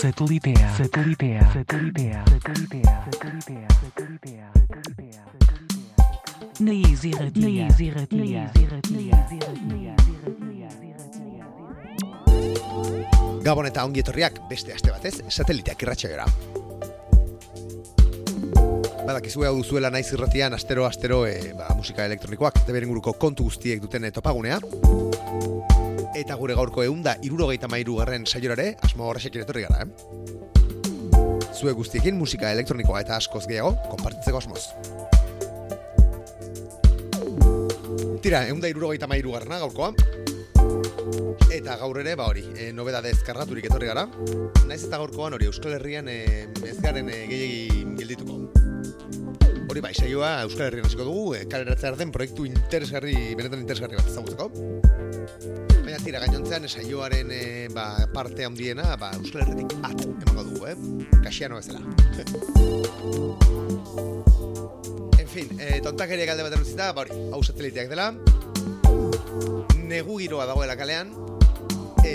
Satelitea. Satelitea. Satelitea. Satelitea. Satelitea. Satelitea. Satelitea. Na Easy Radio. Na Easy Radio. Na Easy Radio. Na Easy Radio. Gabon eta ongi etorriak beste aste batez, sateliteak irratxagera. Badakizue hau duzuela naiz irratian astero astero e, ba, musika elektronikoak deberen guruko kontu guztiek duten topagunea. Eta gure gaurko eunda irurogeita mairu garren saiorare, asmo horrexek etorri gara, eh? Zue guztiekin musika elektronikoa eta askoz gehiago, konpartitzeko asmoz. Tira, eunda irurogeita mairu garrana gaurkoa, Eta gaur ere, ba hori, e, nobedadez karraturik etorri gara. Naiz eta gaurkoan hori Euskal Herrian e, ez garen e, gehiagi gildituko. Hori bai, saioa Euskal Herrian hasiko dugu, e, kaleratzea den proiektu interesgarri, benetan interesgarri bat ezagutzeko. Baina tira, gainontzean saioaren e, ba, parte handiena ba, Euskal Herritik at emango dugu, eh? Kaxiano bezala. en fin, e, tontakeria galde bat utzita, ba hori, hau sateliteak dela, negu giroa dagoela kalean,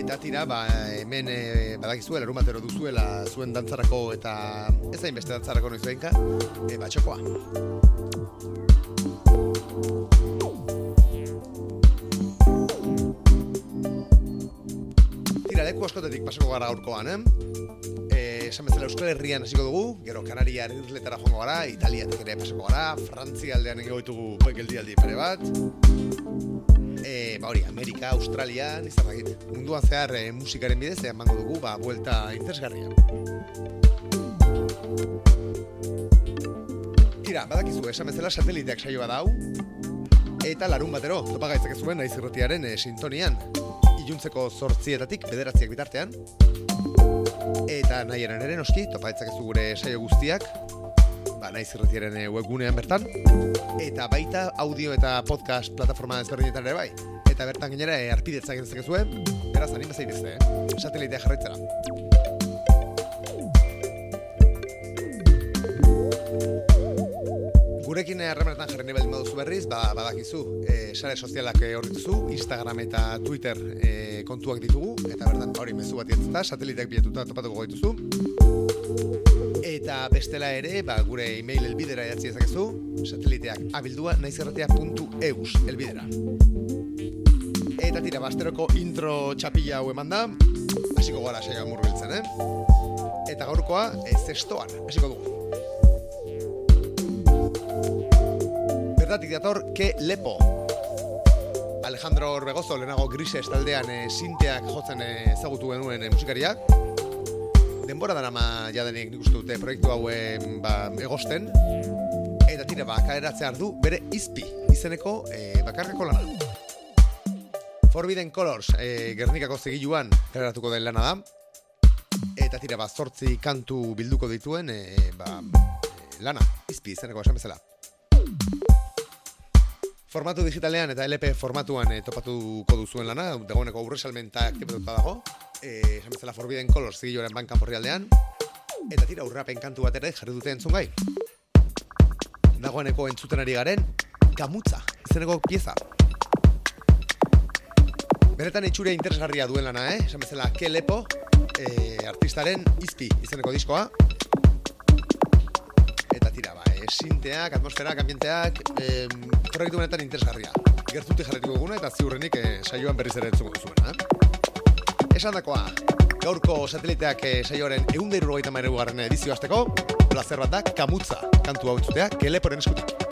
eta tira, ba, hemen e, badakizue, larun batero duzuela zuen dantzarako eta ez hain beste dantzarako noiz behinka, e, batxokoa. Tira, leku askotetik pasako gara gaurkoan, eh? E, esan bezala Euskal Herrian hasiko dugu, gero Kanaria irletara joango gara, Italiatik ere pasako gara, Frantzia aldean egin ditugu geldialdi pere bat, ba hori, Amerika, Australia, izan dakit, munduan zehar e, musikaren bidez, emango dugu, ba, buelta interesgarria. Tira, badakizu, esan bezala sateliteak saio da hau, eta larun batero, topa gaitzak zuen naiz irratiaren e, sintonian, iluntzeko zortzietatik bederatziak bitartean, eta nahi ere noski, topa gaitzak gure saio guztiak, ba, naiz irratiaren webgunean bertan, eta baita audio eta podcast plataforma ezberdinetan ere bai. Eta bertan gainera e, arpidetzak egin zuen, beraz anima zaitezte, eh? Satelitea jarraitzera. Gurekin harremanetan jarri nahi baduzu berriz, ba, badakizu, e, sare sozialak hor dituzu, Instagram eta Twitter e, kontuak ditugu, eta bertan hori mezu bat jentzta, sateliteak bilatuta topatuko gaituzu. Eta bestela ere, ba, gure e-mail elbidera idatzi ezakezu, sateliteak abildua naizerratea.eus elbidera. Eta tira, basteroko intro txapila hau eman da, hasiko gara saioa murbiltzen, eh? Eta gaurkoa, ez zestoan, hasiko dugu. Bertatik dator, ke lepo. Alejandro Orbegozo, lehenago grises taldean e, sinteak jotzen ezagutu genuen e, musikariak. Denbora dara ma jadenik nik uste dute proiektu hauen ba, egosten. Eta tira, ba, kaeratzea ardu bere izpi izeneko e, bakarreko lana. Forbidden Colors e, Gernikako zegiluan kaleratuko den lana da. Eta tira, ba, zortzi kantu bilduko dituen e, ba, e, lana, izpi izeneko esan bezala. Formatu digitalean eta LP formatuan e, topatuko duzuen lana, dagoeneko aurre salmenta aktibatuta dago, e, esan bezala Forbidden Colors zigiloaren bankan porri aldean, eta tira aurrapen kantu bat ere jarri dute entzun gai. Dagoeneko entzuten ari garen, gamutza, izeneko pieza. Beretan itxure interesgarria duen lana, eh? Esan bezala, ke lepo, e, artistaren izpi izeneko diskoa, eta tira, ba, e, sinteak, atmosferak, ambienteak, e, proiektu benetan interesgarria. Gertuti jarretuko eguna eta ziurrenik e, saioan berriz ere entzuko duzuena. Eh? Esan dakoa, gaurko sateliteak e, saioaren egun deiru edizio azteko, placer bat da, kamutza, kantu hau entzutea, keleporen eskutik.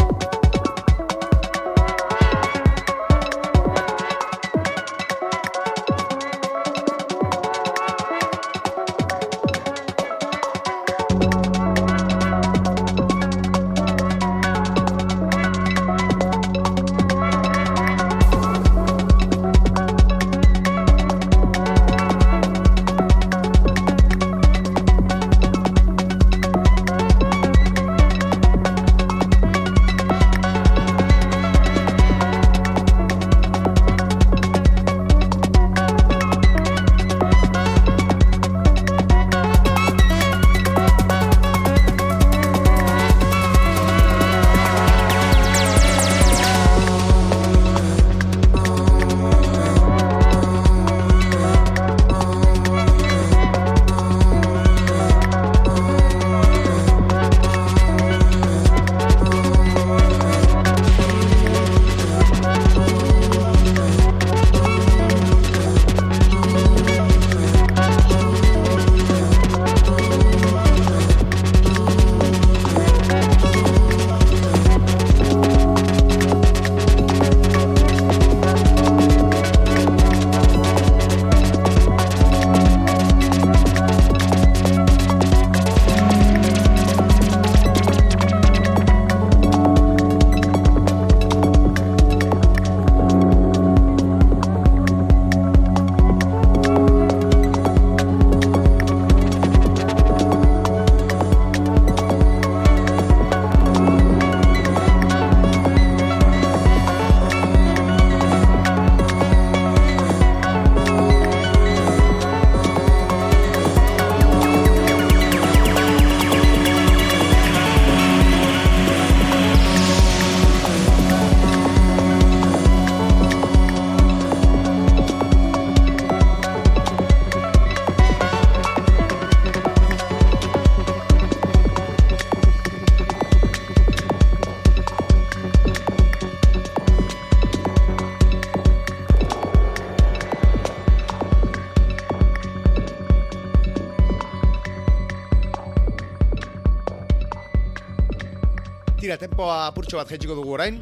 Tempoa apurtxo bat jaitsiko dugu orain.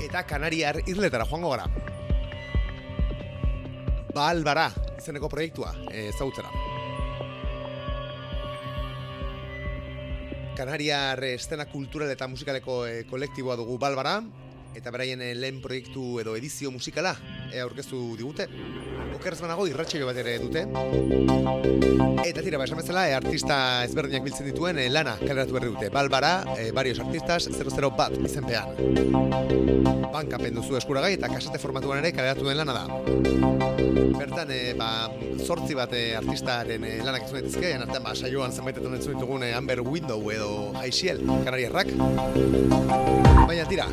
Eta Kanariar irletara joango gara. Balbara, izeneko proiektua, ezagutzera. Kanariar estena kultural eta musikaleko e, kolektiboa dugu Balbara, eta beraien eh, lehen proiektu edo edizio musikala e, aurkeztu digute. Okerrez banago irratxeio bat ere dute. Eta tira, ba, esan bezala, e, artista ezberdinak biltzen dituen e, lana kaleratu berri dute. Balbara, e, varios artistas, 00 bat izenpean. Banka penduzu eskuragai eta kasete formatuan ere kaleratu den lana da. Bertan, e, ba, zortzi bat artistaren e, lanak ez daitezke, artean, ba, saioan zenbaitetan entzun ditugun Amber Window edo Haixiel, kanariarrak. Baina tira,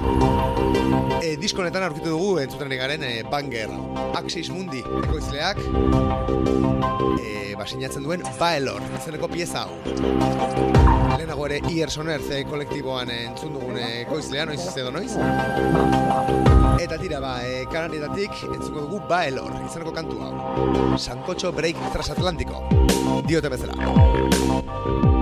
e, diskonetan aurkitu dugu entzuten garen e, Banger Axis Mundi ekoizleak e, basinatzen duen Baelor izeneko pieza hau. Lehenago ere Ier Soner ze kolektiboan entzun dugun ekoizlea noiz edo noiz. Eta tira ba e, kanarietatik entzuko dugu Baelor izeneko kantu hau. Sankotxo Break Transatlantiko diote bezala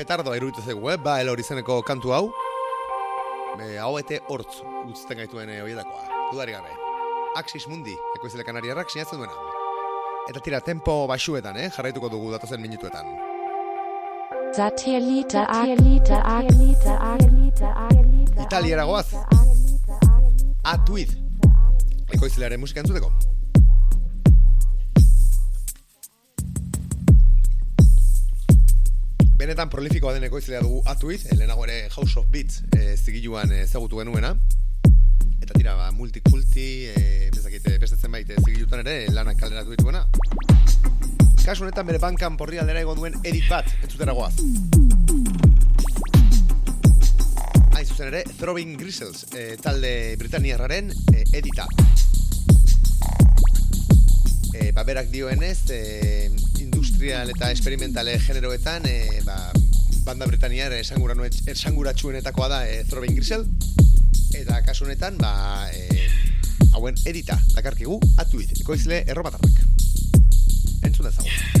e, petardo eruditu zegu, eh? ba, elor izeneko kantu hau. E, hau ete hortz utzten gaituen e, horietakoa. Dudari gabe. Axis Mundi, eko izele kanariarrak sinatzen duena. Eta tira, tempo basuetan, eh? jarraituko dugu datozen minutuetan. Satellite, Satellite, Satellite, Italiara goaz. Atuid. Eko izelearen musika entzuteko. Benetan prolifikoa deneko izlea dugu atuiz, lehenago ere House of Beats e, zigiluan ezagutu genuena. Eta tira, ba, multikulti, e, bezakite, bestetzen baite zigilutan ere, lanak kaleratu dituena. Kasu honetan bere bankan porri aldera egon duen edit bat, entzutera goaz. Hain zuzen ere, Throbbing Gristles, e, talde Britaniarraren e, edita. E, ba, berak dioenez, e, industrial eta experimentale generoetan e, ba, banda Britaniar esanguratsuenetakoa da e, Throbbing Grisel. Eta kasu honetan ba, e, hauen edita dakarkigu atuit, ekoizle errobatarrak entzun dezagun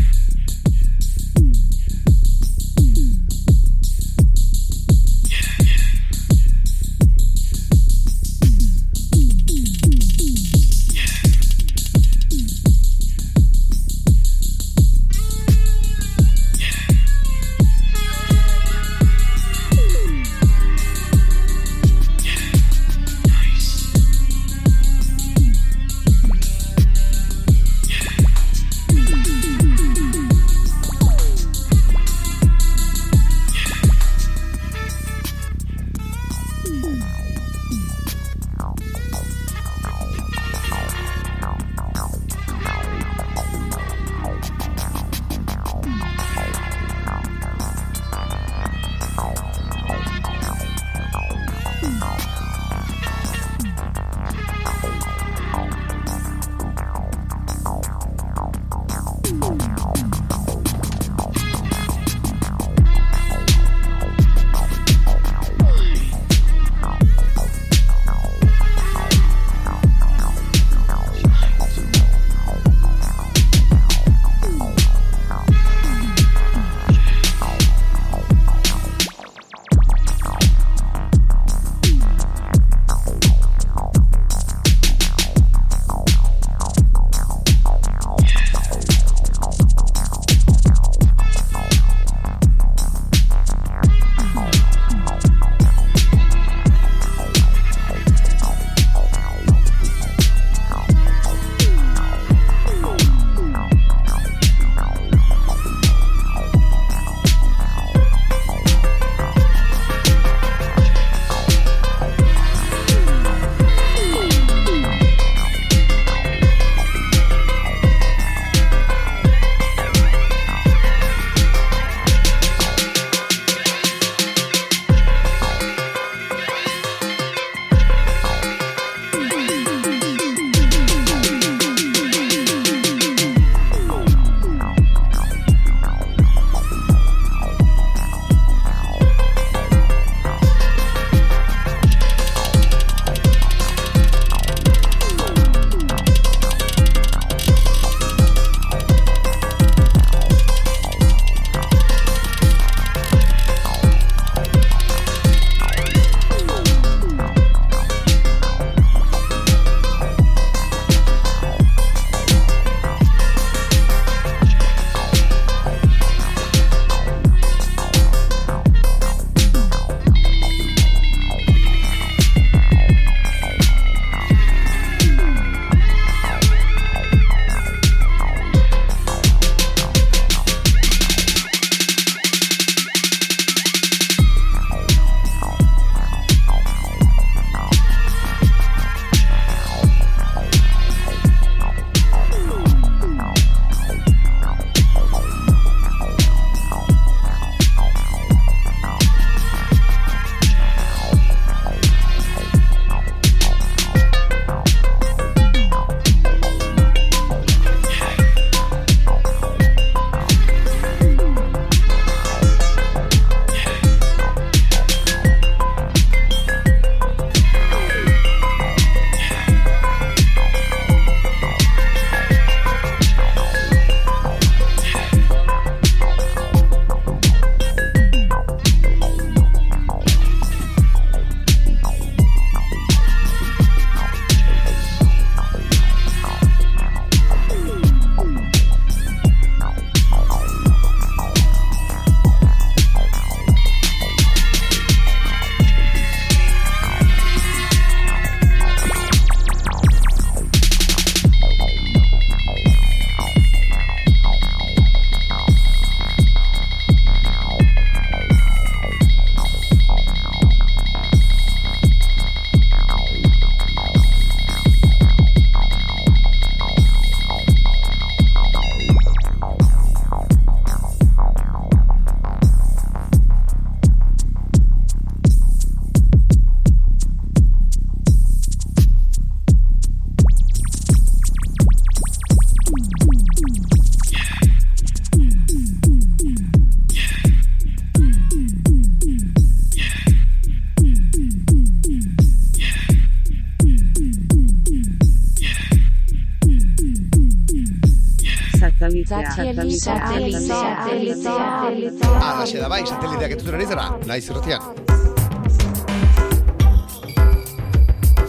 Satelitea. satellite. Alaxe da bai, sateliteak entzuten ari zara, naiz irratian.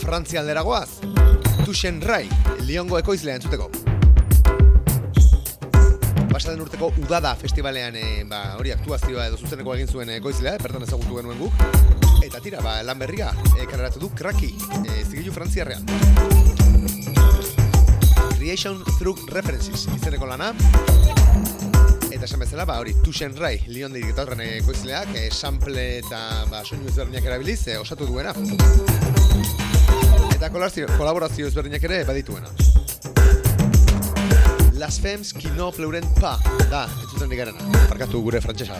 Frantzia aldera goaz, Tuxen Rai, Liongo ekoizlea entzuteko. Pasaden urteko Udada festivalean eh, ba, hori aktuazioa edo zuzeneko egin zuen ekoizlea, bertan ezagutu genuen guk. Eta tira, ba, lan berria, e, du Kraki, e, zigilu frantziarrean. Creation Through References, izeneko lana, Eta esan bezala, ba, hori, Tuxen Rai, Lion dirik eta horren ekoizleak, e, sample eta ba, soinu ezberdinak erabiliz, e, osatu duena. Eta kolaborazio, ezberdinak ere badituena. Las Femmes qui no pleuren pa, da, entzuten nik garena, parkatu gure frantsesa.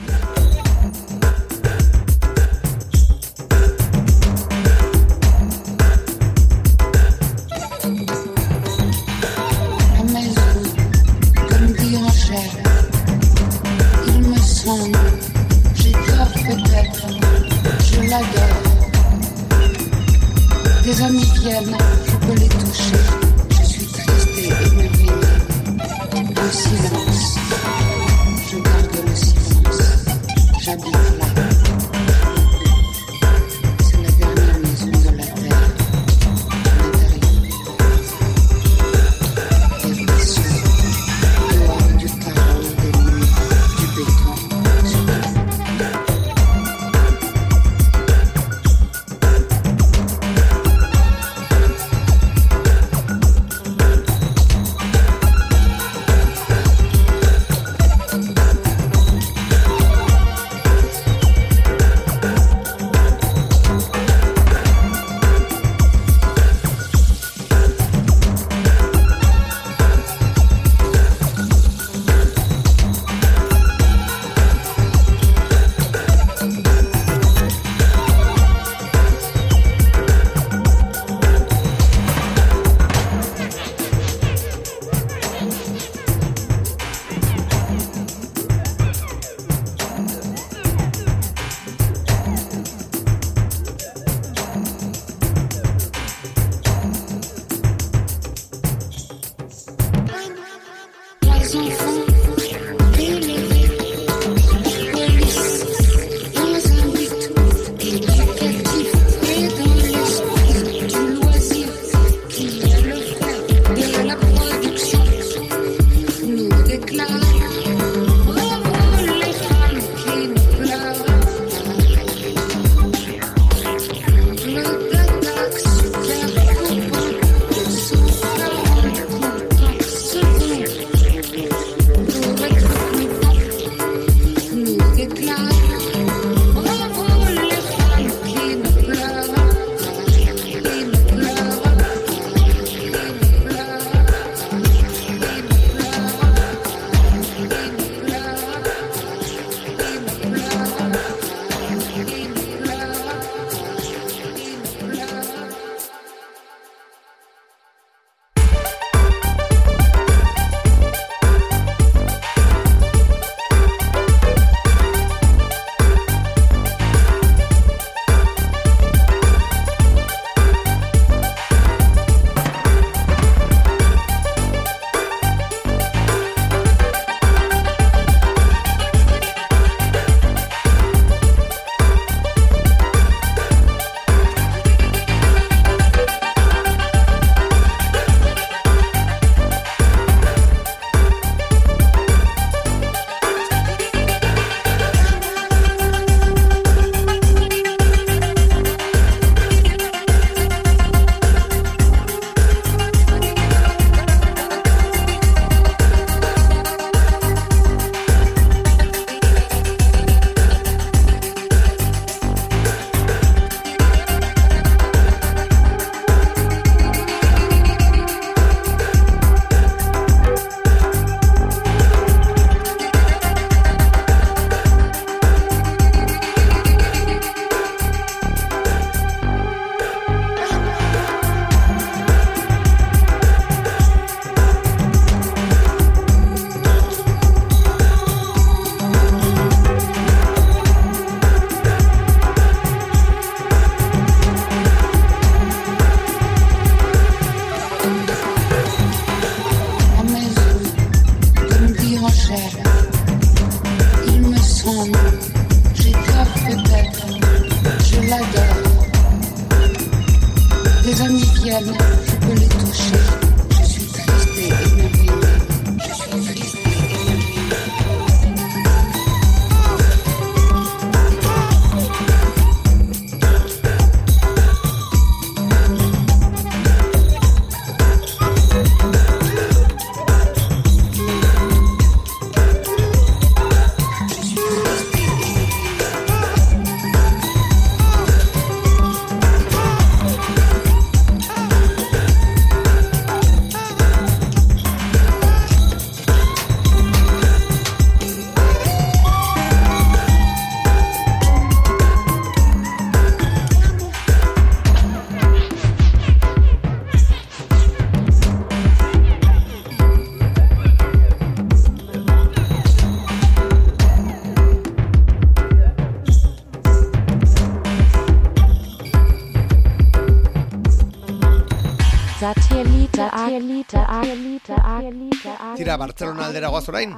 Tira, Bartzelona aldera goaz orain,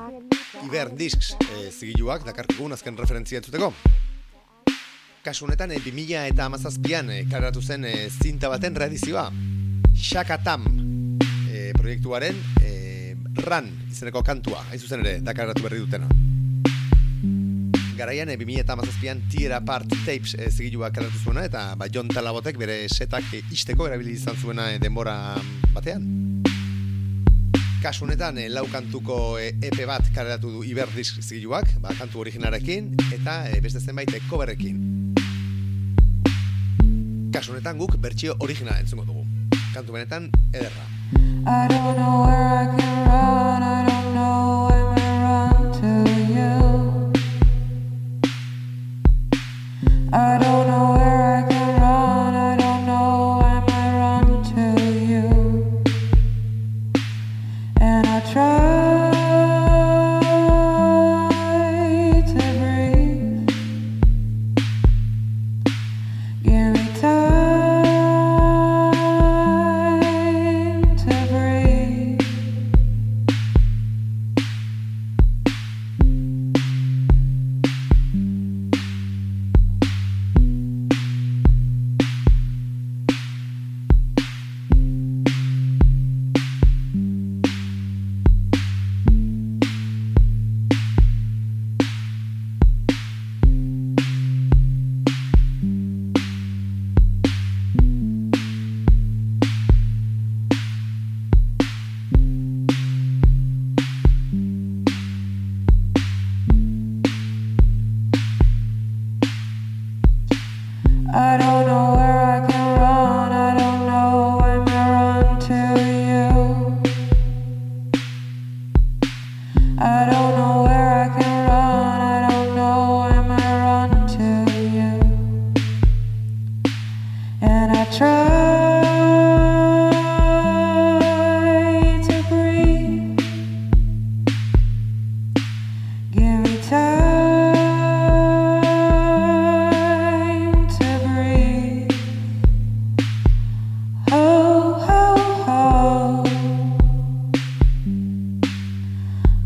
Iber Discs e, zigiluak dakarkigun azken referentzia entzuteko. Kasu honetan, e, 2000 eta amazazpian e, karatu zen e, zinta baten reedizioa. Shakatam e, proiektuaren e, Ran izeneko kantua, hain zuzen ere, dakaratu berri dutena. Garaian, e, 2000 eta amazazpian Tear Apart Tapes e, zigiluak karatu zuena, eta ba, Jon Talabotek bere setak e, isteko erabili izan zuena e, denbora batean. Kasu honetan, e, lau kantuko e, EP bat kareratu du Iberdisk zigiluak, ba, kantu originalarekin, eta e, beste zenbait e, coverrekin. Kasu honetan guk bertsio originala entzungo dugu. Kantu benetan, ederra. I don't know where I can run, I don't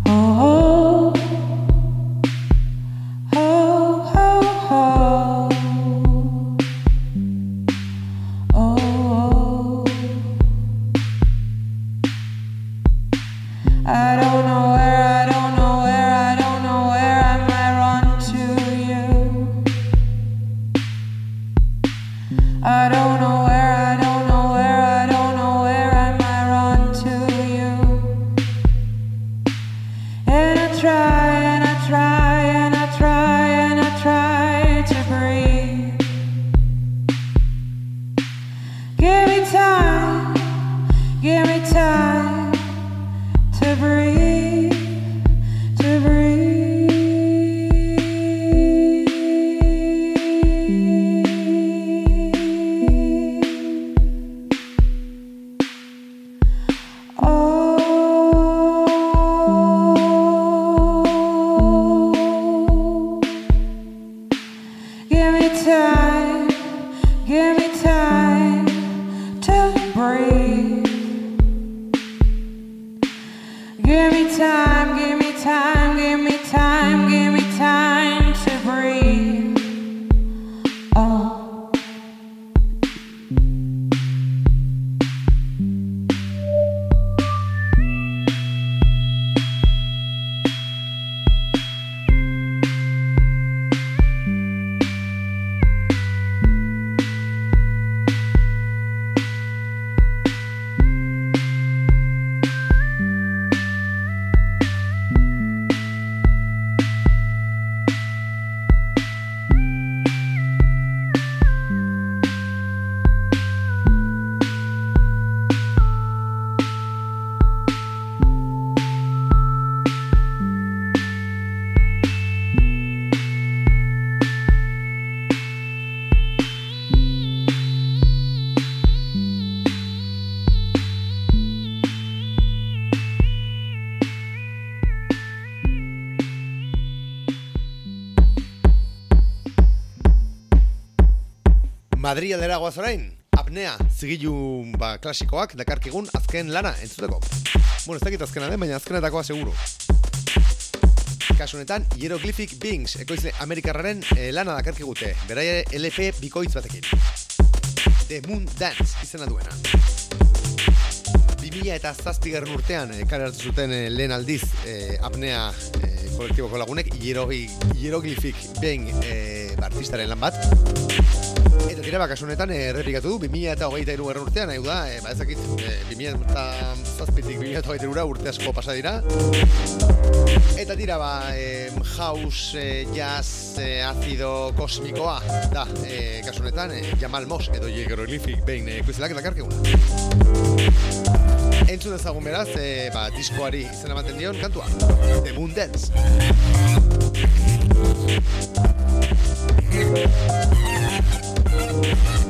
Oh, Madri aldera goaz orain, apnea, zigilu ba, klasikoak dakarkigun azken lana entzuteko. Bueno, ez dakit azkena den, baina azkenetakoa seguru. Kasu honetan, Hieroglyphic Beings, ekoizle Amerikarraren eh, lana dakarkigute, beraia LP bikoitz batekin. The Moon Dance izena duena. 2000 eta zazpigarren urtean kare hartu zuten eh, lehen aldiz eh, apnea eh, kolektiboko lagunek hieroglyphic being eh, artistaren lan bat eta tira bakasu honetan eh, errepikatu du 2000 eta hogeita urtean hau da, eh, ba ezakit eh, 2000 eta zazpitik 2000 eta hogeita irura urte asko pasa dira eta tira ba eh, house, eh, jazz, eh, azido kosmikoa da, eh, kasu honetan eh, Jamal Moss edo hieroglyphic being eh, kuizelak dakarkeguna Entzun ezagun beraz, e, ba, diskoari izena ematen dion kantua. The Moon Dance. Música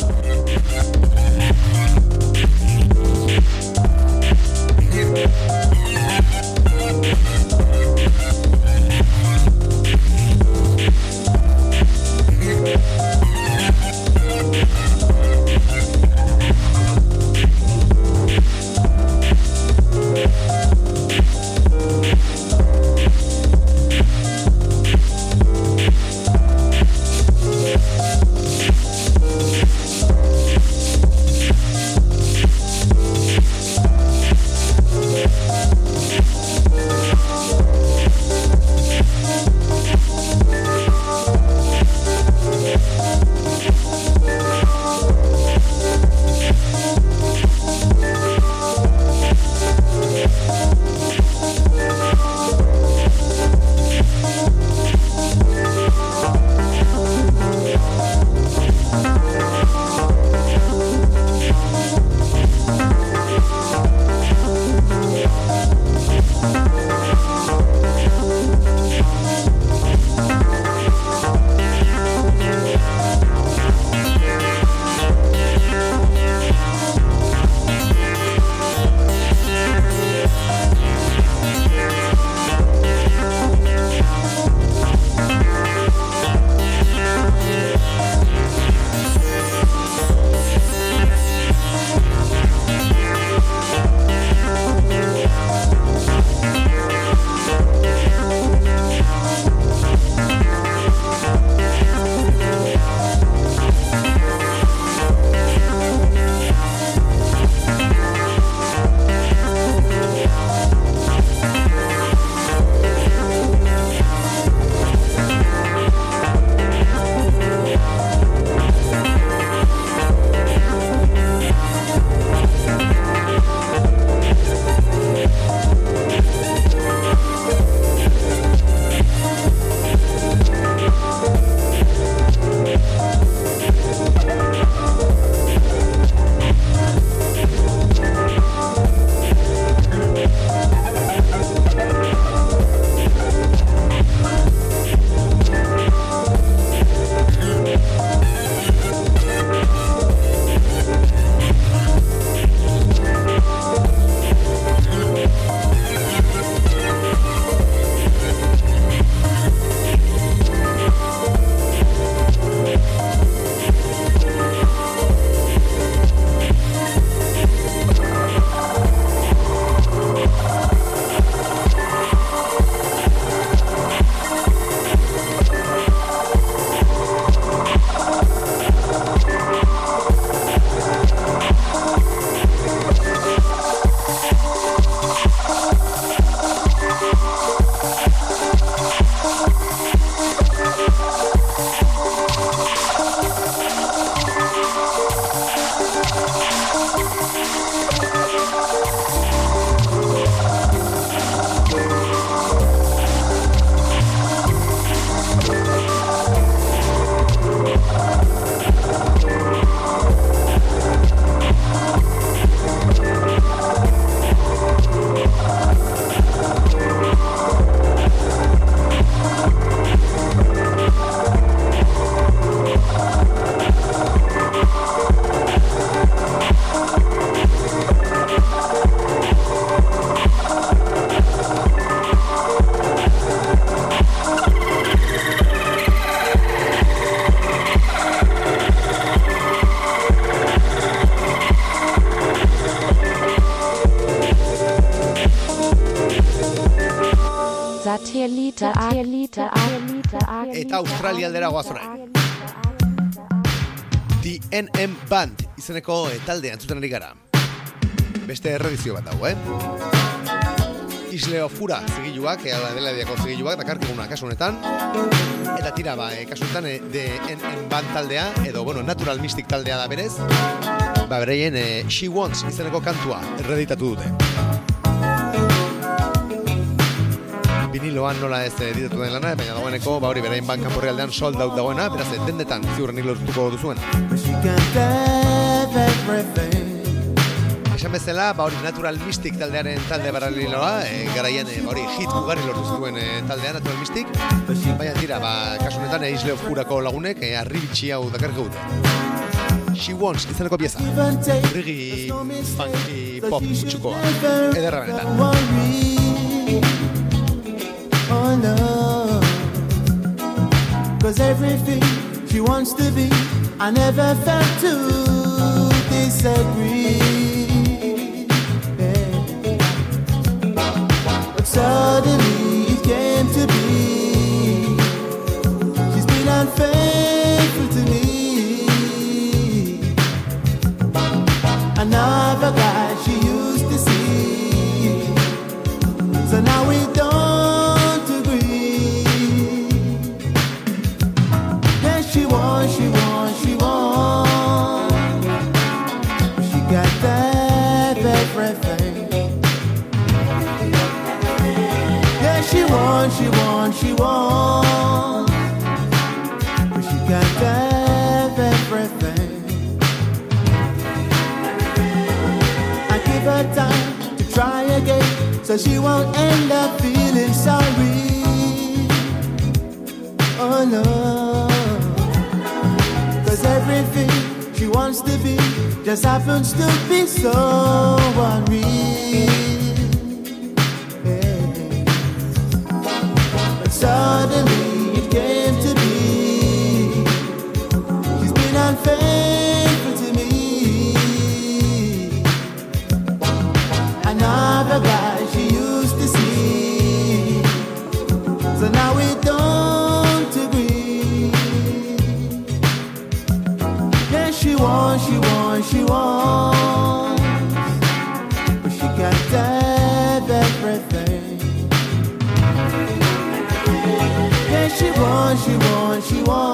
Australia aldera goaz orain. The NM Band izeneko eh, taldea entzuten ari gara. Beste erredizio bat dago, eh? Isleo Fura zigiluak, ea da dela diako zigiluak, dakarkiguna kasu honetan. Eta tira, ba, eh, kasu honetan, eh, The NM Band taldea, edo, bueno, Natural Mystic taldea da berez. Ba, bereien, eh, She Wants izeneko kantua erreditatu dute. Viniloan nola ez editatu den lana, baina dagoeneko, ba hori berain bankan borri aldean sold out dagoena, beraz, eh, dendetan ziurrenik lortuko duzuen. Esan bezala, ba hori Natural Mystic taldearen talde baraliloa, e, garaian e, hori hit ugari lortu zituen e, taldea Natural Mystic, baina tira, ba, kasu honetan e, Isle Furako lagunek, e, arribitxi hau dakarko dute. She Wants, izaneko pieza. Rigi, funky, pop, txukoa. Ederra benetan. Cause everything she wants to be, I never felt to disagree. But she got everything. I give her time to try again so she won't end up feeling sorry. Oh no. Cause everything she wants to be just happens to be so unreal. She wants. But she got that everything. Yeah, she wants, she wants, she wants.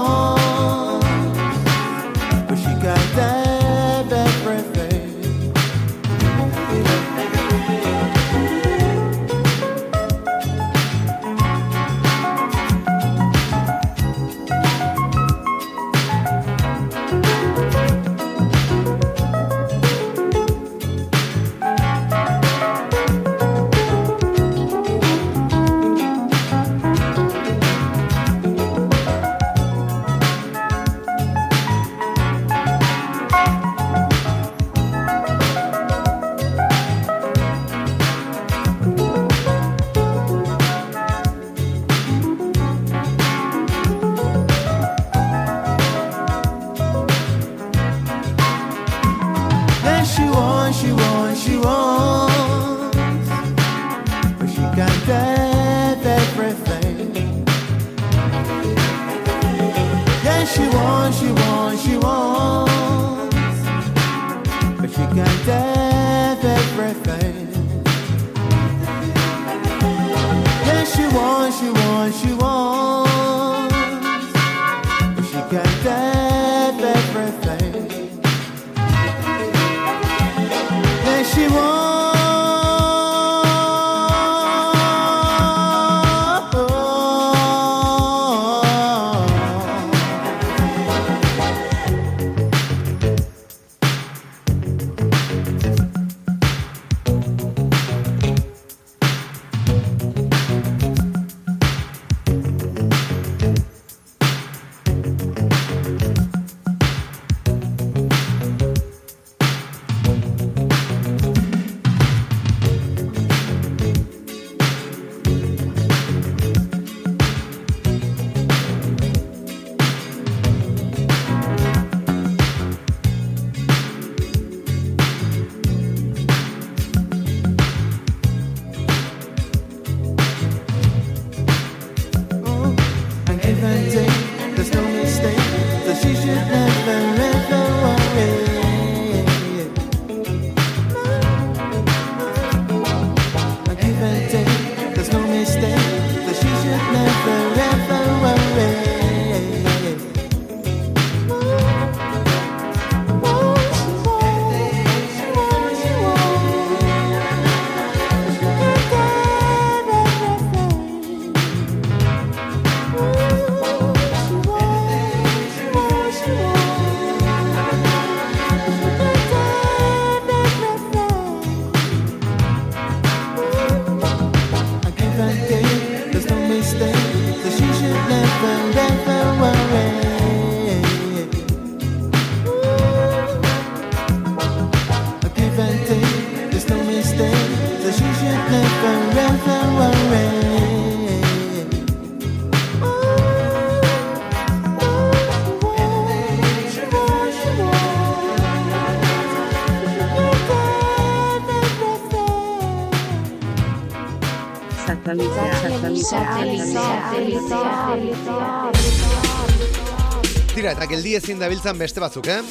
Tira, eta geldi ezin dabiltzan beste batzuk, eh?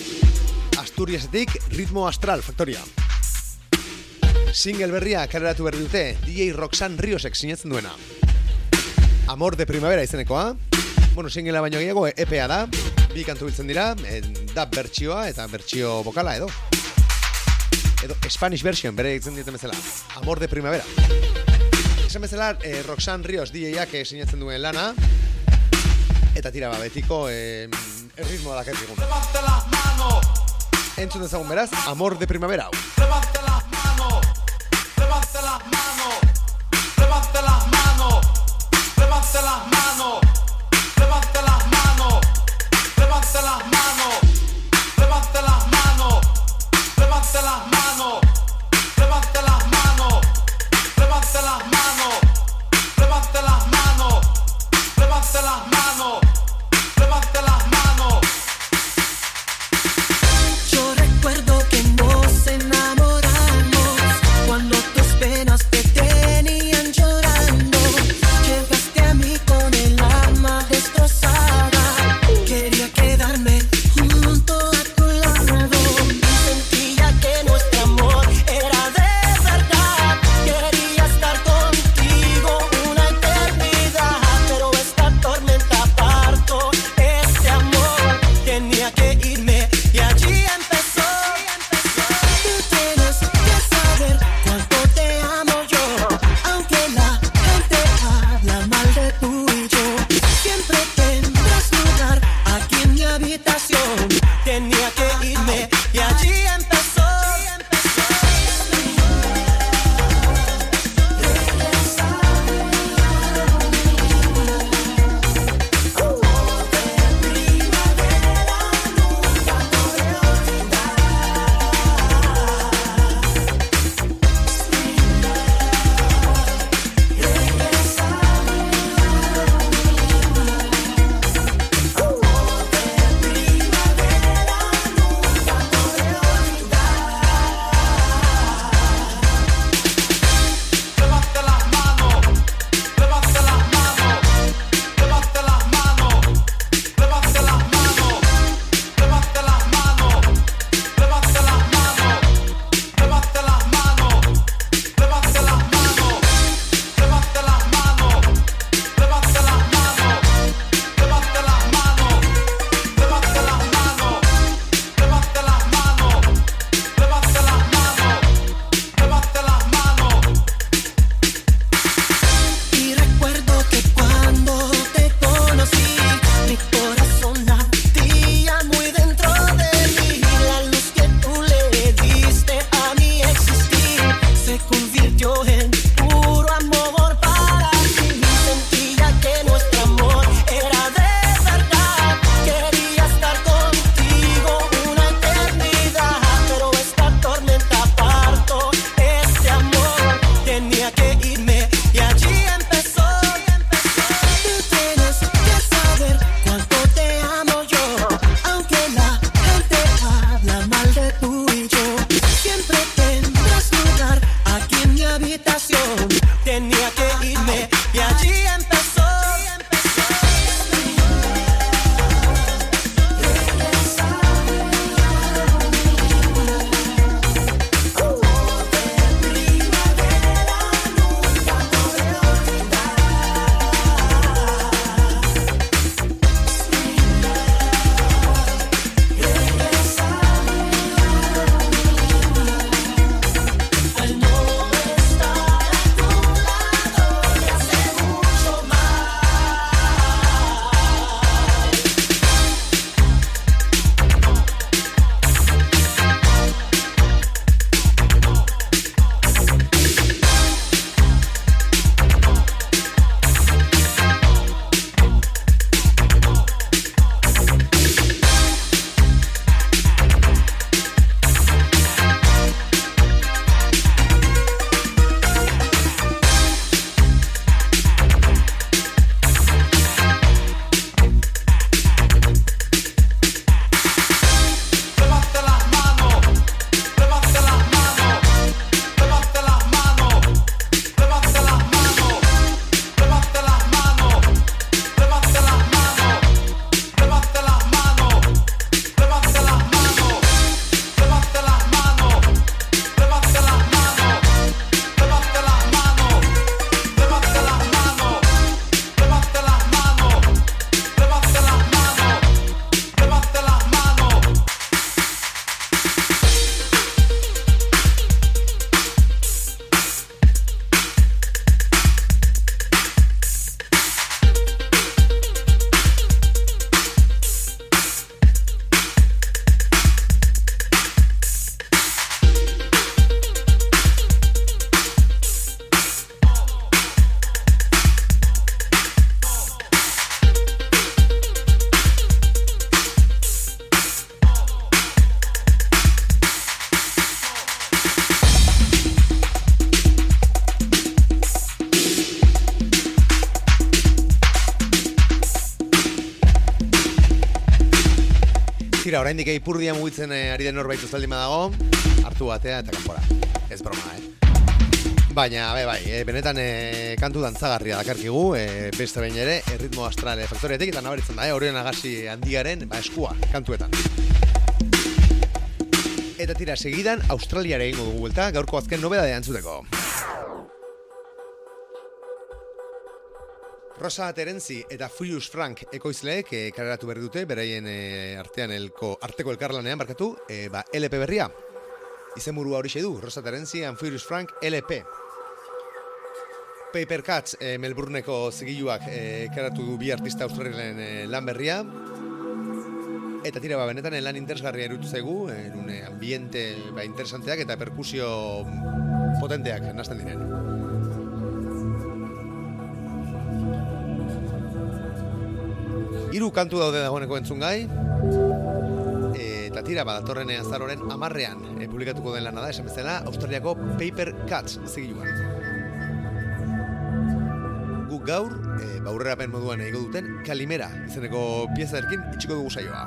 Asturiasetik ritmo astral faktoria. Single berria kareratu berri dute, DJ Roxanne Riosek sinetzen duena. Amor de primavera izenekoa. Bueno, singlea baino gehiago, EPA da. Bi kantu biltzen dira, dab bertsioa eta bertsio bokala edo. Edo Spanish version, bere egiten dieten bezala. Amor de primavera esan bezala eh, Roxanne Rios DJak eh, sinatzen duen lana. Eta tira ba betiko eh, erritmo da kertigun Entzun dezagun beraz, amor de primavera hau. Oraindik ipurdia mugitzen eh, ari den norbait uzaldi dago, hartu batea eta kanpora. Ez broma, eh? Baina, bai, bai, e, benetan e, kantu dantzagarria dakarkigu, e, beste behin ere, erritmo astral faktoretik, eta nabaritzen da, e, horien agasi handiaren ba, eskua kantuetan. Eta tira, segidan, Australiare egingo dugu buelta, gaurko azken nobeda de Rosa Terenzi eta Furious Frank ekoizleek e, kareratu berri dute, beraien e, artean elko, arteko elkarlanean barkatu, e, ba, LP berria. Izenburua hori du, Rosa Terenzi and Furious Frank LP. Paper Cuts e, Melbourneko zigiluak e, karatu du bi artista australiaren e, lan berria. Eta tira ba, benetan lan interesgarria erutu zaigu, en un ambiente ba, interesanteak eta perkusio potenteak nazten diren. Hiru kantu daude dagoeneko entzungai. E, eta tira, badatorren azaroren amarrean e, publikatuko den lana da, esan bezala, Australiako Paper Cuts zigiluan. Guk gaur, e, baurrerapen moduan ego duten, Kalimera izeneko pieza erkin itxiko dugu saioa.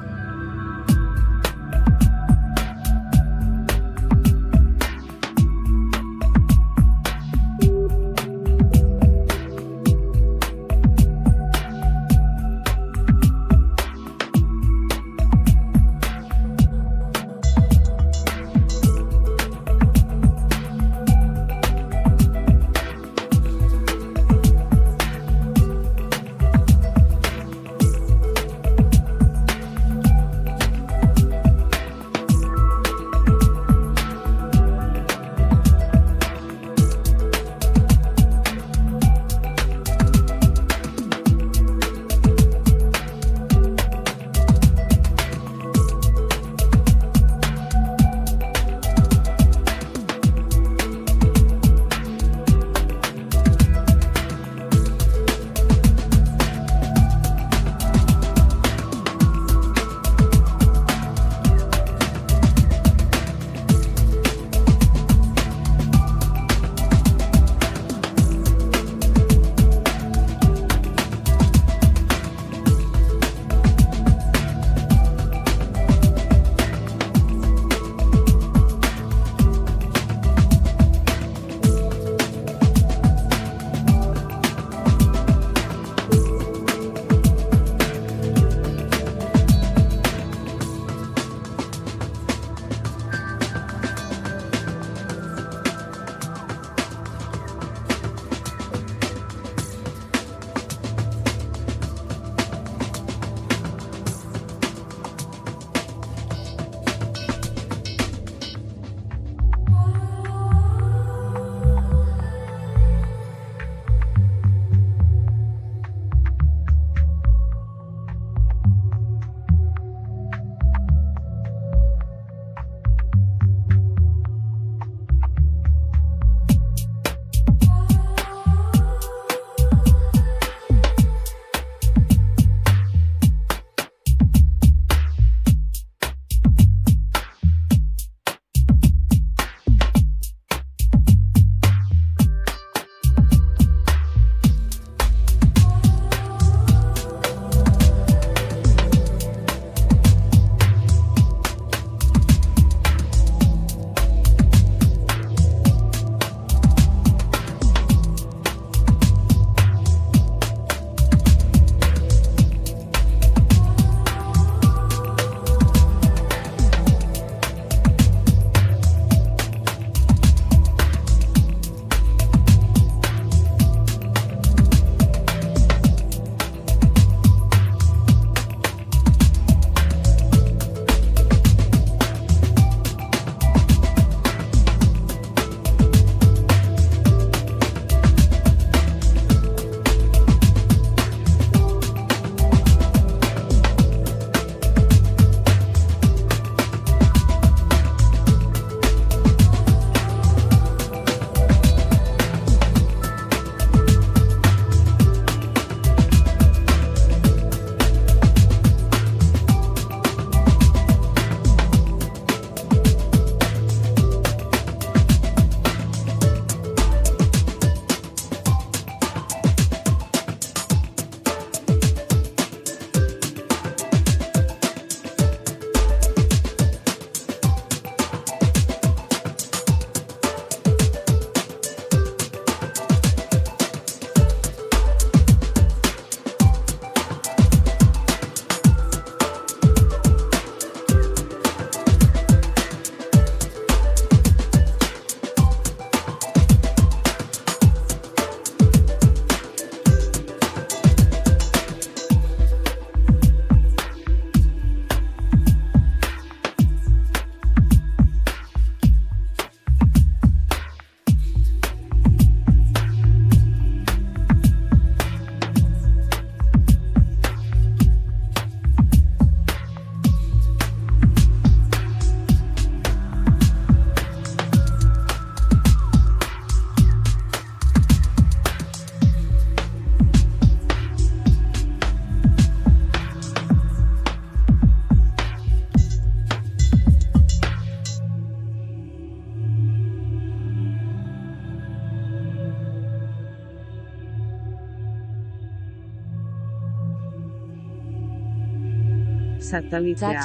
Satelitea.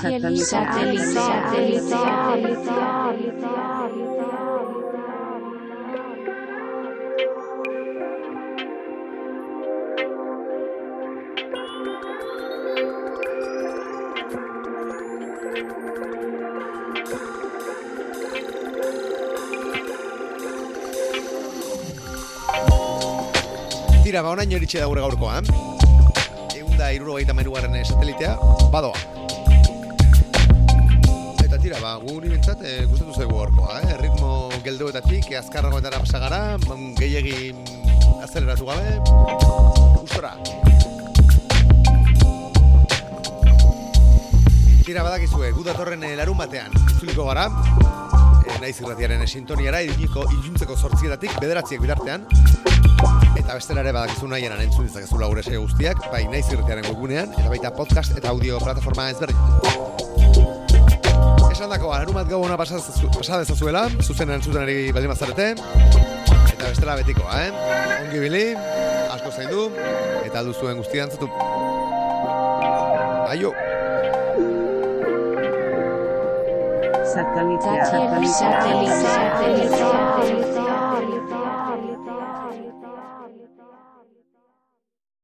Tira, ba, onaino eritxe da gure gaurkoa. Egun da irurogeita menugarren satelitea, badoa. Eta tira, ba, guri bintzat, e, gustatu zaigu gaurkoa, eh? Ritmo geldoetatik, azkarragoetara pasagara, mm, gehiegi mm, azeleratu gabe, gustora. Tira, badakizue, gu datorren eh, larun batean, itzuliko gara, e, naiz irratiaren sintoniara, iluniko, iluntzeko sortzietatik, bederatziek bitartean, Eta bestela ere badakizu nahienan entzun ditzakezula gure saio guztiak, bai naiz irretiaren webgunean, eta baita podcast eta audio plataforma ezberdin. Esan dako, arumat gau hona pasadezazuela, zuzen entzuten ari baldin mazarete, eta bestela betikoa, eh? Ongi bili, asko zaindu, eta aldu zuen guztia antzutu. Aio! Satelitea. Satellite.